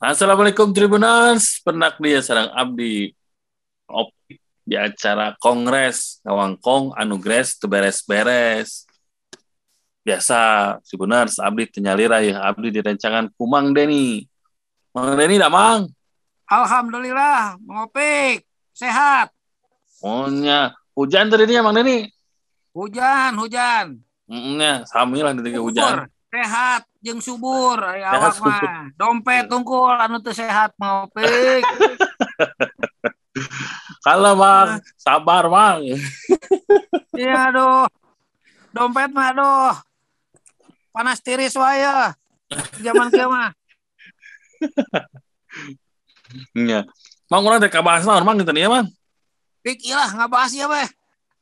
Assalamualaikum Tribuners, penak dia sarang abdi opik di acara kongres ngawangkong anugres tu beres-beres. Biasa Tribuners abdi tenyalira ya abdi direncangan kumang Deni. Mang Deni dah mang. Alhamdulillah, ngopik, sehat. Ohnya hujan tadi Mang Deni. Hujan, hujan. Mm, sami lah di hujan. Sehat, jeung subur, Sehat, awak mah. Dompet tungkul anu teu sehat ngopik. Kalau mang, sabar mang. Iya aduh. Dompet mah aduh. Panas tiris wae ya. Zaman kieu mah. Nya. Mang urang teh kabahas naon mang gitu nih mang. Pik ilah ngabahas ya weh.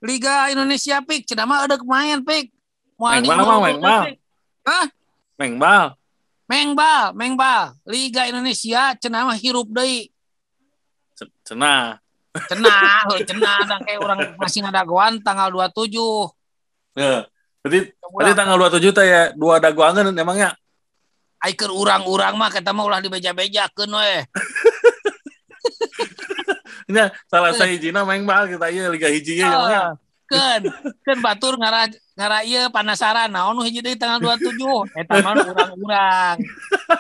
Liga Indonesia pik, cenah mah ada main pik. Meng bal, Mang. Pik. Hah? Mengbal. Mengbal, mengbal. Liga Indonesia cenah mah hirup deui. Cenah. Cenah, cenah dan kayak orang masih ngadagoan tanggal 27. Ya. Berarti berarti tanggal 27 teh ya dua daguangan emangnya. Ai keur urang-urang mah kita mah ulah dibeja-bejakeun we. Ini salah saya hijina main bal kita iya liga hiji ya emangnya. Keun, keun batur ngara ngara ieu panasaran naon nu hiji deui tanggal 27. Eta mah urang-urang.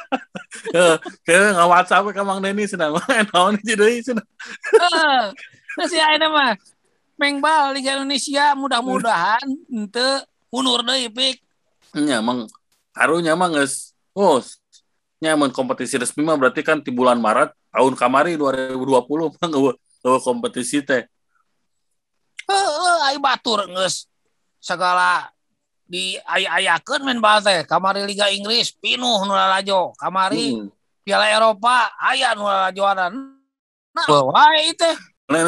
Heeh, kayak nggak WhatsApp ke Mang Deni cenah mah naon hiji deui cenah. Heeh. Ya ayeuna mah Mengbal Liga Indonesia mudah-mudahan henteu mundur deui pik. Nya emang harunya mah geus oh nyaman kompetisi resmi mah berarti kan di bulan Maret tahun kamari 2020 mah eueuh kompetisi teh. Heeh, ai batur geus segala di aya-ayakeun main bal teh. Kamari Liga Inggris pinuh nu lalajo. Kamari Hmm. Piala Eropa aya nu lalajoanan. Nah, wae teh. Nah.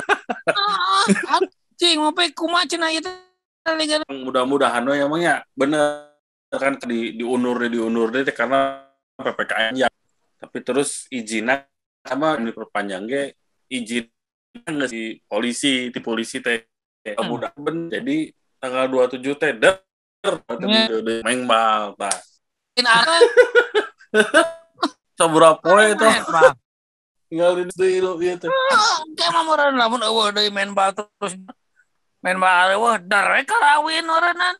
Ah, anjing mau pe kumaha cenah teh Liga Mudah-mudahan we emangnya bener kan di diundur deh diundur deh karena PPKM ya. Tapi terus izinnya sama diperpanjang ge izin nggak si polisi di polisi teh Hmm. mudah ben jadi tanggal 27 teh der. Main bal tah sabura poe itu tinggal di situ gitu Ah, Kayak mah lamun eueuh deui main bal terus. Main bal eueuh dar we karawin. Ah,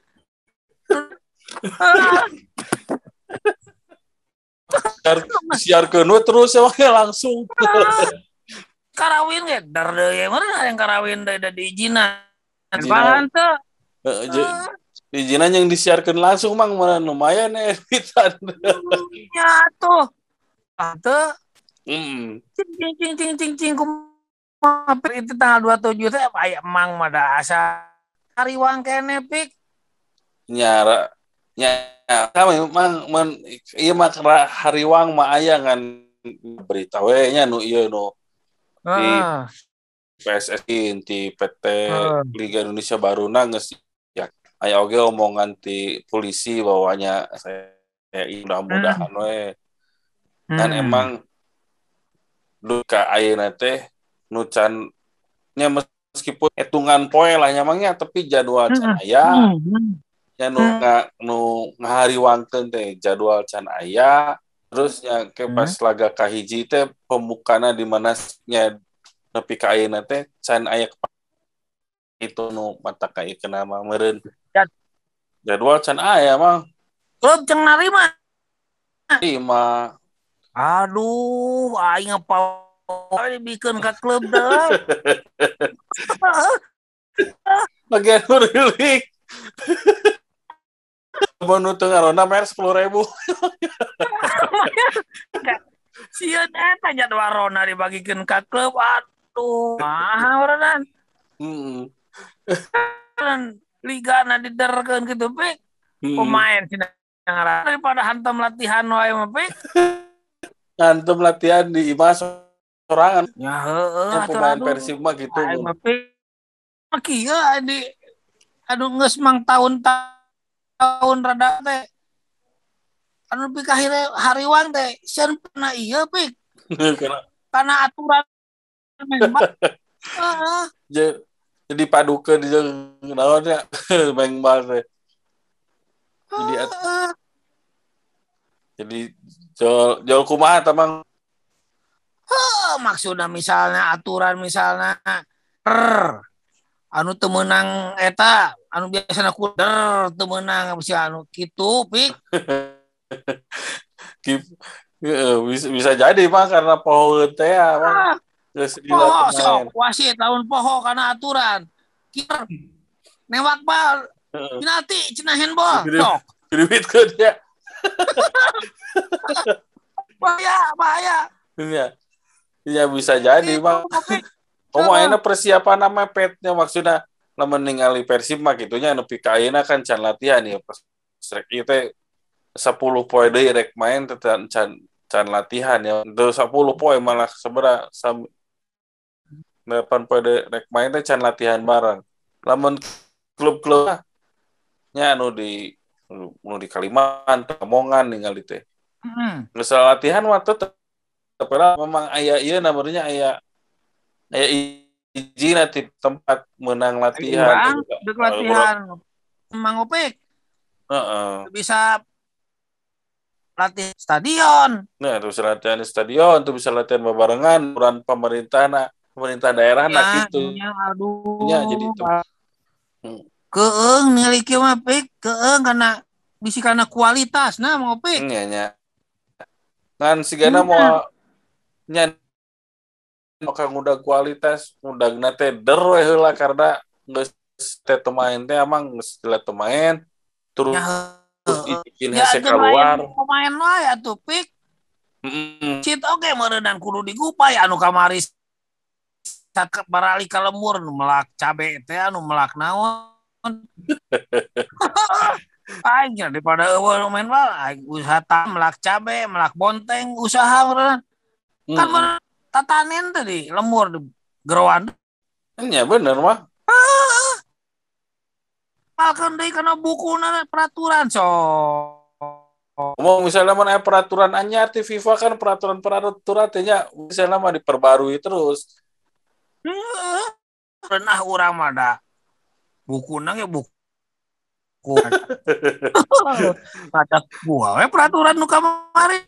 siar siarkeun we terus ya we langsung Karawin ge dar deui meureun ada yang karawin deui da diizinan. Main Izinan. Je- izinan yang disiarkan langsung mang mana lumayan ya editan Ya tuh. Ah, teu hmm. cing cing cing cing cing cing kumaha pik itu tanggal 27 teh aya emang mah da asa hariwang kene pik. nyara nyara kami mang man iya mah kera hariwang mah aya kan berita we nya nu ieu nu Heeh. PSSI ti PT. Liga Indonesia baru geus ya aya oge omongan ti polisi bahwanya saya ya, mudah-mudahan we kan Hmm. emang duka ayeuna teh nu can nya meskipun hitungan poe lah nyamangnya tapi jadwal can aya Hmm. nya nu nga, nu ngahariwangkeun teh jadwal can aya terus nya ke Hmm. pas laga kahiji teh pembukana di mana nya nepi ka ayeuna teh can aya kepa- itu nu mata ka ieu mah meureun jadwal can aya mah Klub ceng narima. lima Aduh, aing apa dibikin ke klub dah. bagian rilik mau nu teu ngarona mer 10.000 Sieun eta jadwal Rona dibagikeun ka klub. Aduh, mahal oranan. hmm. Liga na diderkeun kitu pik. hmm. Pemain ngaran daripada hantam latihan wae mah pik. ngantem latihan di Imas sorangan Ya heeh atuh, pemain aduh. Persib mah gitu mah pik. Kieu adi anu geus mang tahun-tahun rada teh. Anu pik akhirnya hariwang teh sieun pernah ieu pik karena aturan bal. Jadi padukeun jeung naon ya main bal teh Jadi at- jadi jol jol kumaha tamang. Heh, maksudnya misalnya aturan misalnya er, anu temenang eta anu biasa aku der temenang bisa anu gitu pik bisa, bisa jadi pak karena pohon teh ya ah, poho sok wasit tahun poho karena aturan. Kiper nembak bal. Penalti cenah handball. Sok. Duit ke dia. bahaya bahaya. Iya. Iya bisa jadi, Bang. Oh, mainnya persiapan nama petnya maksudnya lamun ningali Persib mah gitunya nepi ka ayeuna kan can latihan ya. Pas rek ieu teh 10 poe deui rek main teh can can latihan ya. Teu 10 poe malah sabaraha 8 poe deui rek main teh can latihan bareng. Lamun klub-klub nya anu di anu di Kalimantan, Lamongan ningali teh. Hmm. Geus latihan mah tetep memang ayah iya namanya ayah ayah izin nanti tempat menang latihan. Urang, latihan. Emang opik. Uh-uh. Bisa latih stadion. Nah, terus latihan di stadion, tuh bisa latihan bebarengan peran pemerintah nah, pemerintah daerah ya, nah gitu. Ya, aduh. Ya, jadi itu. Hmm. Keeng nilai kieu mah pik, keeng karena bisi karena kualitas nah mau pik. Nya nya. Ngan sigana mau nya maka udah kualitas udah nate der heula karena geus teh pemain teh emang geus pemain terus Ya, terus izin Ya, hese keluar. Pemain wae atuh pik. Mm-mm. Cit oke meureundan kudu digupay anu kamari saket barali ka lembur nu melak cabe teh anu melak naon. Aing nya daripada eueuh main bal, aing usaha tam melak cabe, melak bonteng, usaha meureun. Kan Mm-mm. bener tatanen tadi lembur di gerowan. Nya bener mah. Malkan deui kana bukuna peraturan so. Ngomong misalnya mana peraturan anyar di FIFA kan peraturan peraturan misalnya mah diperbarui terus. Pernah urang mah da bukuna ge buku. Baca gua we peraturan nu kamari.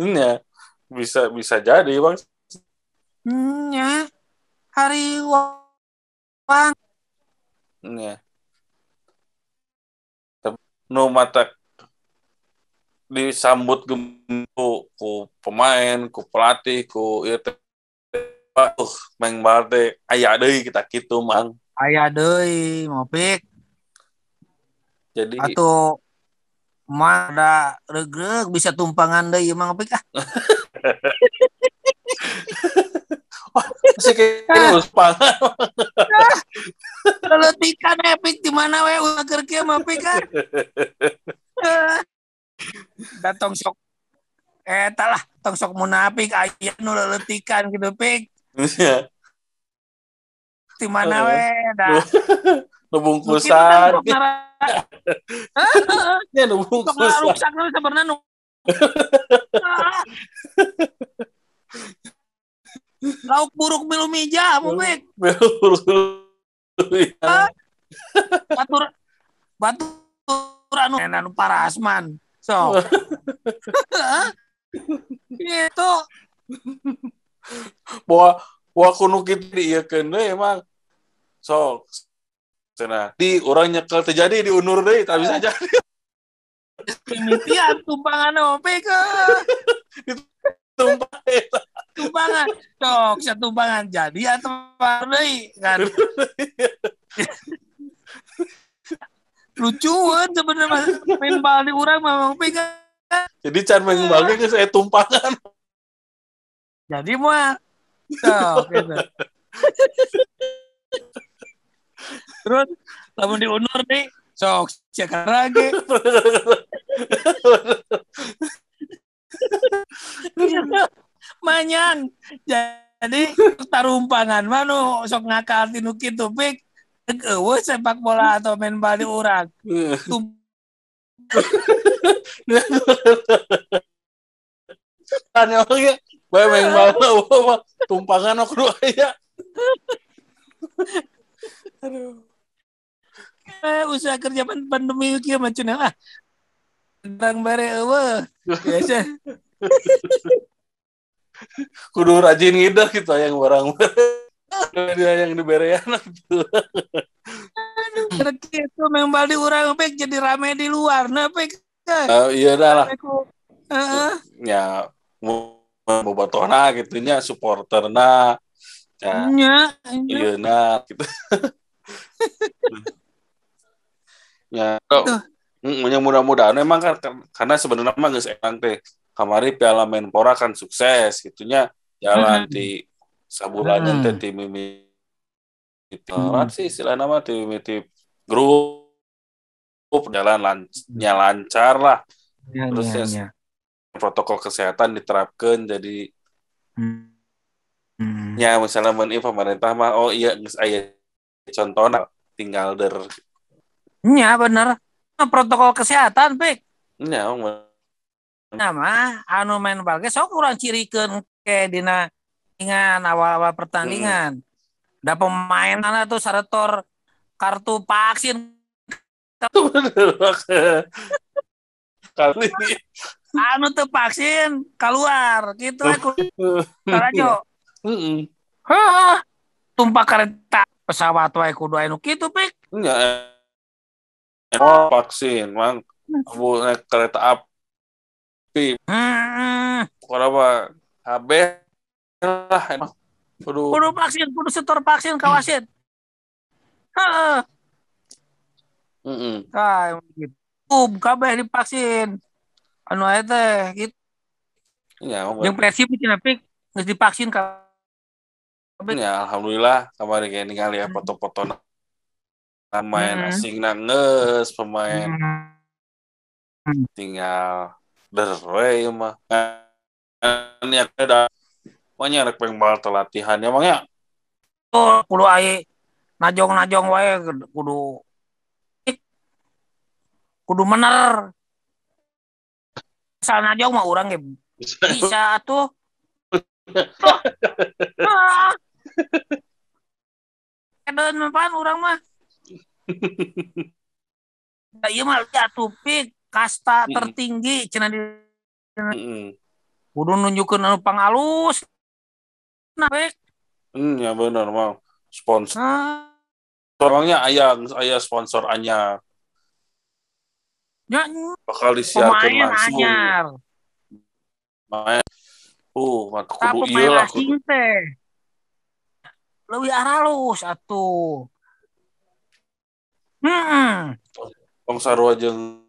Nya bisa bisa jadi bang. Nya hari wang Nya. Tapi Nu mata disambut gempu ku pemain, ku pelatih, ku ieu teh uh, main bal teh aya deui kita kitu mang. aya deui ngopik Jadi atau mah ada regreg bisa tumpangan deui mah ngopik ah. masih kayak uspangan. Leletikan epic di mana we ulah keur kieu mah pik ah. Datang sok eta lah tong sok munafik aya nu leletikan gitu pik Iya. di mana we da Nu Mungkin bungkusan. sok nara- Ya nu sok bungkusan. ngaruksak nu sebenarnya nu Lauk buruk milu mija, mau pik. batur batur anu anu parasman so itu Bahwa bahwa kuno kita diieukeun deui emang. Sok cenah di orang nyekel terjadi diundur deui tak bisa jadi. Pimitian tumpangan ope ke tumpah eta. tumpangan. Sok satumpangan jadi atau deui kan? Lucuan sebenarnya main bal di urang mah ope kan jadi can main geus saya tumpangan jadi mah sok gitu. terus lamun diundur nih sok cekar lagi. Manyang jadi tarumpangan manu sok ngakal tinu kitu pik. Eueuh sepak bola atau main bal di urang Tanya oke, bae main bala mah tumpangan aku dua aya. Aduh. eh, usaha kerja pan- pandemi kieu mah cenah ah. Barang bare eueuh biasa. Kudu rajin ngidah gitu yang barang dia yang diberean gitu itu. Memang di orang pek jadi rame di luar nah pek. Uh, iya dah lah. Heeh. ya mau bobatona gitu nya supporterna ya iya nah gitu ya Tuh. Mm, yang mudah-mudahan memang kan kan- karena sebenarnya mah geus emang teh kamari Piala Menpora kan sukses gitunya jalan Hmm. di sabulan Hmm. teh di mimi itu Hmm. sih istilah nama di mimiti grup jalan lan- lancar lah Ya, Terus ya, ya, ya. Protokol kesehatan diterapkan jadi Hmm. Hmm. ya misalnya meni pemerintah mah oh iya geus aya contohnya tinggal der Nya bener. Protokol kesehatan pek. nya oh, Nama anu main bal sok urang cirikeun ke dina pertandingan awal-awal pertandingan. Da pemain ana tuh saretor kartu vaksin kali anu tuh vaksin keluar gitu aku tarajo. Heeh. Hah, tumpah kereta pesawat wae kudu anu kitu pik. Enggak. Oh, vaksin, mang. Abu naik kereta api, Hmm, apa? HB lah, emang. Aduh, kudu vaksin, kudu setor vaksin ka wasit. Heeh, Heeh. kayak gitu. Um, kabeh divaksin. Anu aya teh gitu. Ya, Yang persib cenah pik geus divaksin ka ya, alhamdulillah kemarin kayak ningali ya foto-foto pemain Hmm. asing nanges, pemain Hmm. tinggal derwe mah. Kan ya ada pokoknya rek pengbal latihan ya mang ya. Oh, kudu aya najong-najong wae kudu kudu bener. Asal najong mah urang ge bisa tuh. Ah. Edan pan urang mah. Da ieu mah jatuh pik kasta Mm-mm. tertinggi cenah di Heeh. kudu nunjukeun anu pangalus. Nah, pik. Hmm, ya benar mang. Sponsor Ah, orangnya ayah ayah sponsor anyar nya bakal disiarkan pemain langsung anyar. main uh mata Tapi kudu iya lah kudu teh. Leuwih aralus atuh. Hmm, tong sarua jeung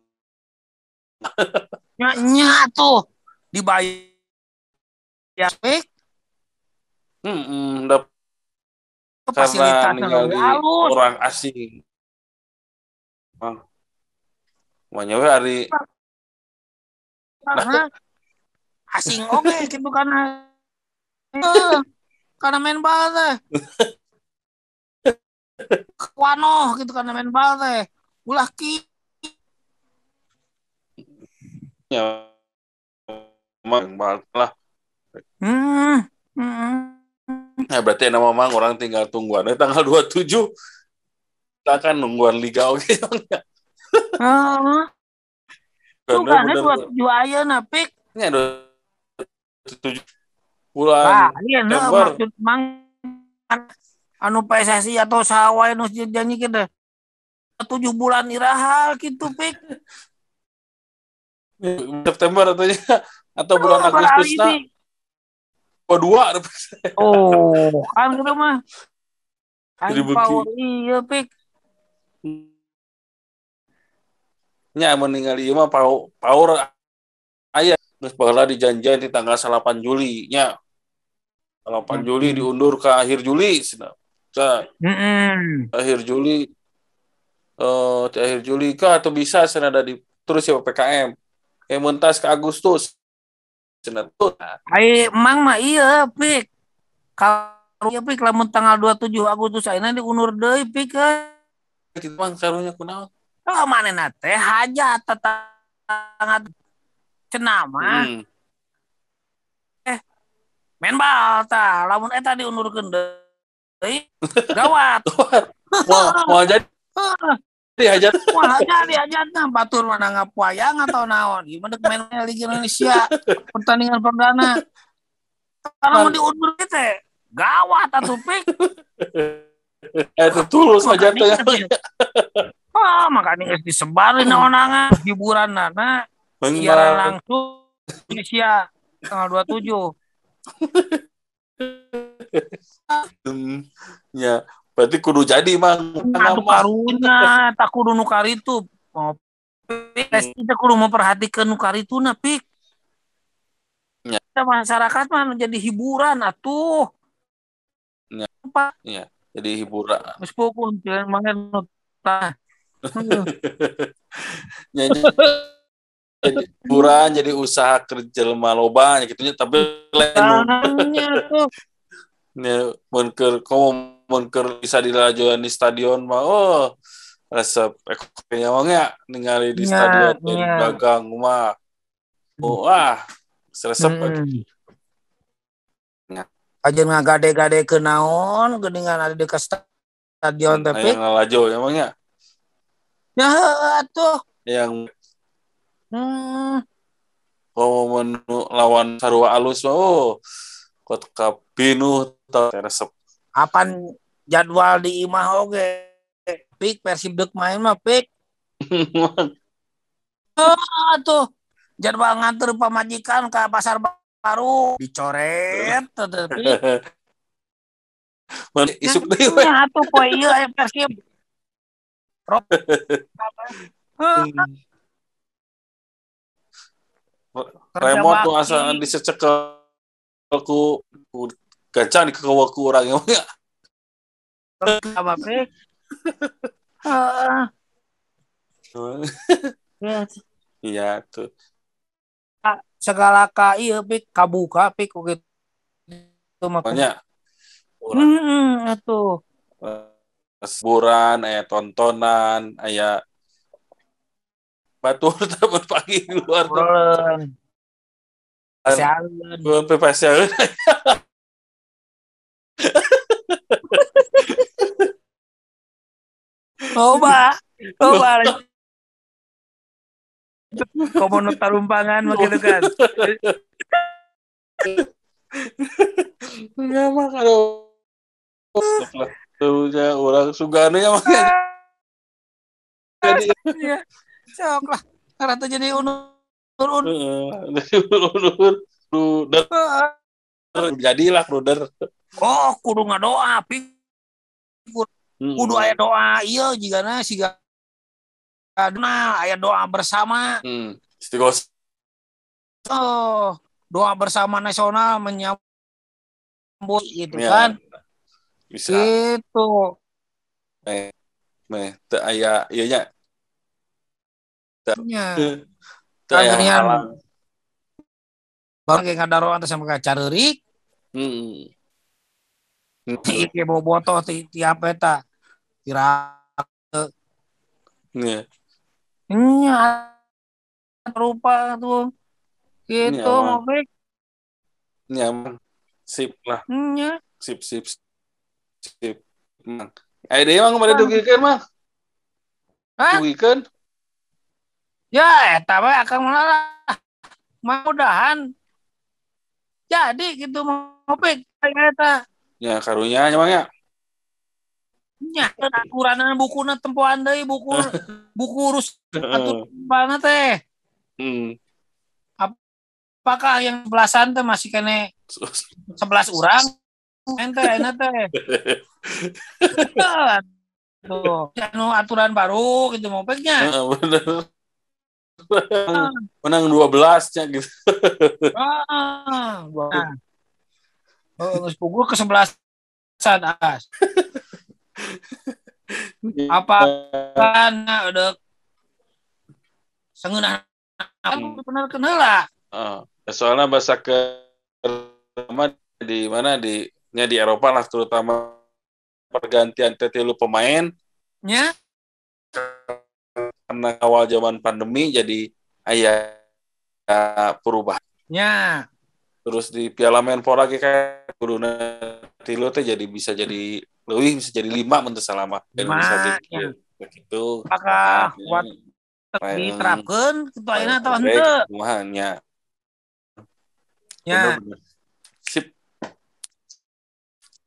nya nya tuh dibayar ya pik hmm dap karena fasilitasnya ninggal leuwih di halus. orang asing Mang. Makanya we ari Karena asing oke gitu karena Eh, karena main bal teh. Wano gitu karena main bal teh. Ulah ki. Nya mang bal- lah. Hmm, hmm. ya berarti nama mang orang tinggal tungguan. Eh, tanggal 27 kita akan nungguan liga oke Dua tujuh. Ini ada tujuh bulan Nah, iya nah, maksud mang anu PSSI atau sawai nu janji kita tujuh bulan iraha gitu pik. September atau atau bulan Oh, Agustus nah nih. dua Oh, kan gitu mah. Jadi power iya pik. Nya meninggal ieu mah pau power aya geus baheula dijanjian di tanggal 8 Juli nya 8 Juli diundur ke akhir Juli. Ca, Heeh. akhir Juli eh di akhir Juli kah atau bisa cenah ada di terus ya PPKM kayak mentas ke Agustus cenah tuh Ai emang mah iya pik. Kalau iya pik lamun tanggal 27 Agustus ayeuna diundur deui pik. eh. gitu mang karunya kunaon Oh, manehna teh hajat tetangga cenah mah. hmm. main bal tah lamun eta diundurkeun deui gawat. Mau mau jadi dihajar wah jadi ajatna batur mana ngapayang atau naon? Gimana main Liga Indonesia pertandingan perdana. Kalau mau diundur kita gawat atuh pik. Eh, tulus aja Ah, makanya disebarin onangan hiburan nana siaran langsung Indonesia tanggal 27. Hmm, ya, berarti kudu jadi mang. Aduh karunya, tak kudu nu karitu. Mau pes kita kudu memperhatikan nu karituna pik. Ya. Kita masyarakat mah jadi hiburan atuh. Ya. Ya, jadi hiburan. pukul jangan mangen tah. Ya, jadi jadi hiburan, jadi usaha kerja lemah loba gitu. Tapi lain ya mun keur komo mun keur bisa dilajuan di stadion mah oh resep ekonominya mah ya ningali di Nya, stadion jadi nya. dagang mah. Oh wah resep Hmm. Aja ngagade-gade ke naon, geuningan ada di stadion tapi. yang ngalajo emangnya ya atuh. yang Hmm. komo menu lawan sarua alus oh kota pinuh tah resep Apan jadwal di imah oge. Pik Persib dek main mah pik. Ah, tuh jadwal nganter pamajikan ke pasar baru dicoret tuh, tuh, Pik. Man, isuk deui atuh poe ieu aya Persib. Heuh, kerja remote tuh bakti. asa disecek ke ku ku gancang di kekewa ku urang emang ya apa. Ya, iya. Tuh. Segala ka ieu Pik. Kabuka Pik oge itu mah. makanya Hmm, atuh. Hiburan aya tontonan aya batur teman pagi di luar tuh Bulan. Sialan. Bulan PPS ya Loba. Loba. Komono tarumpangan mah gitu kan. ya mah kalau tuh ya orang sugane ya makanya jadi Iya. Sok lah. Karena jadi unur unur. Dari ulur ruder jadilah ruder Oh, kudu ngadoa, pi. Kudu aya doa iya jigana siga Nah, aya doa bersama. hmm. Istigos Oh, doa bersama nasional menyambut gitu Ya, kan. Bisa Gitu. meh teu aya ieu nya Ya. teu aya Akhirnya- halang Baru kayak ngadaroan teh sama kacareurik. hmm. Iki bobotoh ti tiap eta. Kira Nih, nya rupa tuh. Gitu Iya, baik. nyaman sip lah Nya. sip sip sip mang aya deui mang kemarin dugikeun mah Hah? dugikeun Ya, eta we akan lah. Mudahan jadi gitu kayak eta. ya karunya nya mang ya Nya aturan bukuna tempoan deui buku buku urus aturan teh. hmm. Apakah yang belasan teh masih kene 11 orang? Ente enak teh. Tuh, anu aturan baru gitu mau. Heeh, bener menang 12 nya gitu Ah, nah. Oh, ke 11 as. Apa kan udah sengeunah Hmm. bener kenela. Ah, soalnya bahasa ke di mana di nya di Eropa lah terutama pergantian tetilu pemain. Nya, karena awal zaman pandemi jadi ayah nya. terus di Piala Menpora ge kayak kuduna tilu teh jadi bisa jadi lebih bisa jadi lima menurut selama dan Lima, bisa ya. jadi begitu. Apakah Nah, buat Lain- diterapkan ketua ini atau kumaha, nya.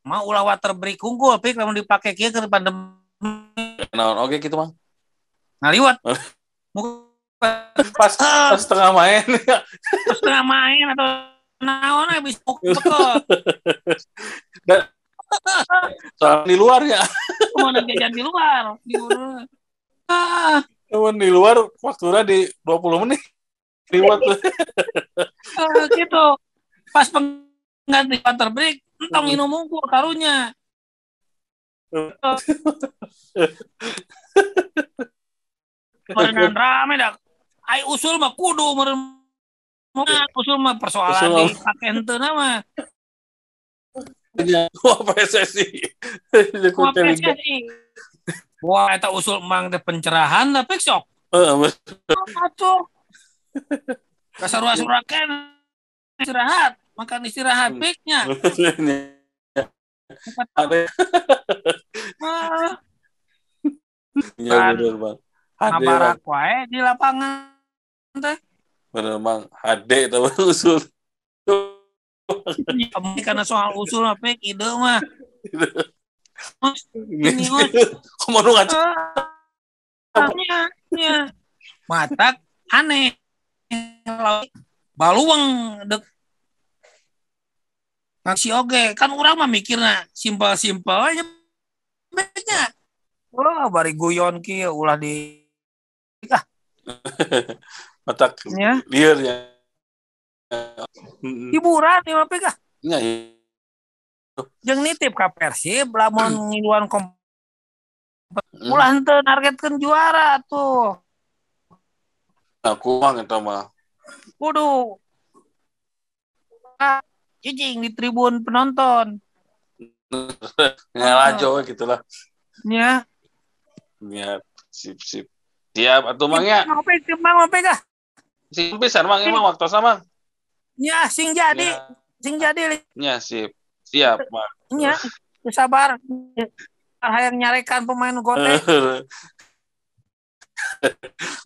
Mau ulah water break unggul pik lamun dipake kieu keur pandemi Naon oke gitu mah. ngaliwat. Pas pas tengah main Terus tengah main atau naon bekel. dan soal di luar ya. Mau jajan di luar. Di luar. Ah, di luar waktunya di 20 menit. Liwat tuh. ah, gitu. Pas pengganti water break, entong minum unggul karunya. Merenan rame dah. Ai usul mah kudu meren usul mah persoalan Usul di pake henteu mah. Wah PSSI. Wah, PSSI. Wah, eta usul emang teh pencerahan tapi sok. Eh, bener. Atuh. Kasarua surakan istirahat, makan istirahat piknya. Ada Ah, ya bener bang. Ngabarak wae di lapangan teh. Bener bang. HD tapi usul. Kami karena soal usul mah pik ide mah. Ini mas. Kamu nu ngaca. Matak aneh. Baluang dek ngasih oge kan orang mah mikirna simpel-simpel aja. Baiknya oh bari guyon ki ulah di Matak ya. liar ya. Mm, hiburan ya mah pika Ya, ya. jeung nitip ka Persib lamun ngiluan kom Mm. ulah henteu nargetkeun juara tuh. Aku mah eta mah. kudu. ah, cicing di tribun penonton Ngalah aja we gitulah. ya Ya, sip sip. Siap atuh mang ya. mau pik mau pik ah Sip pisan mang emang waktu sama. ya sing jadi Ya, sing jadi ya sip. Siap, Mang. nya sabar hayang nyarekan pemain gote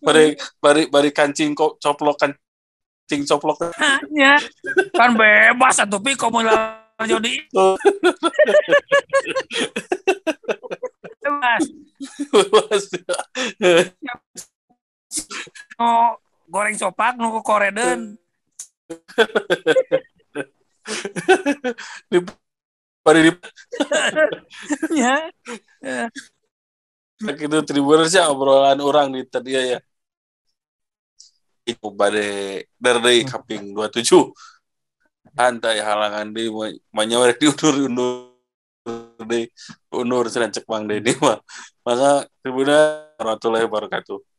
bari bari bari kancing kok coplok kancing coplok. Ya kan bebas atuh pi komo jodi bebas. No goreng sopak nu ku koreden. Bari di ya. Itu tribuners ya obrolan orang di tadi ya itu bade dari kaping 27 antai halangan di manyawarek diundur undur di undur sedang cek bang Dedi mah maka tribunnya warahmatullahi wabarakatuh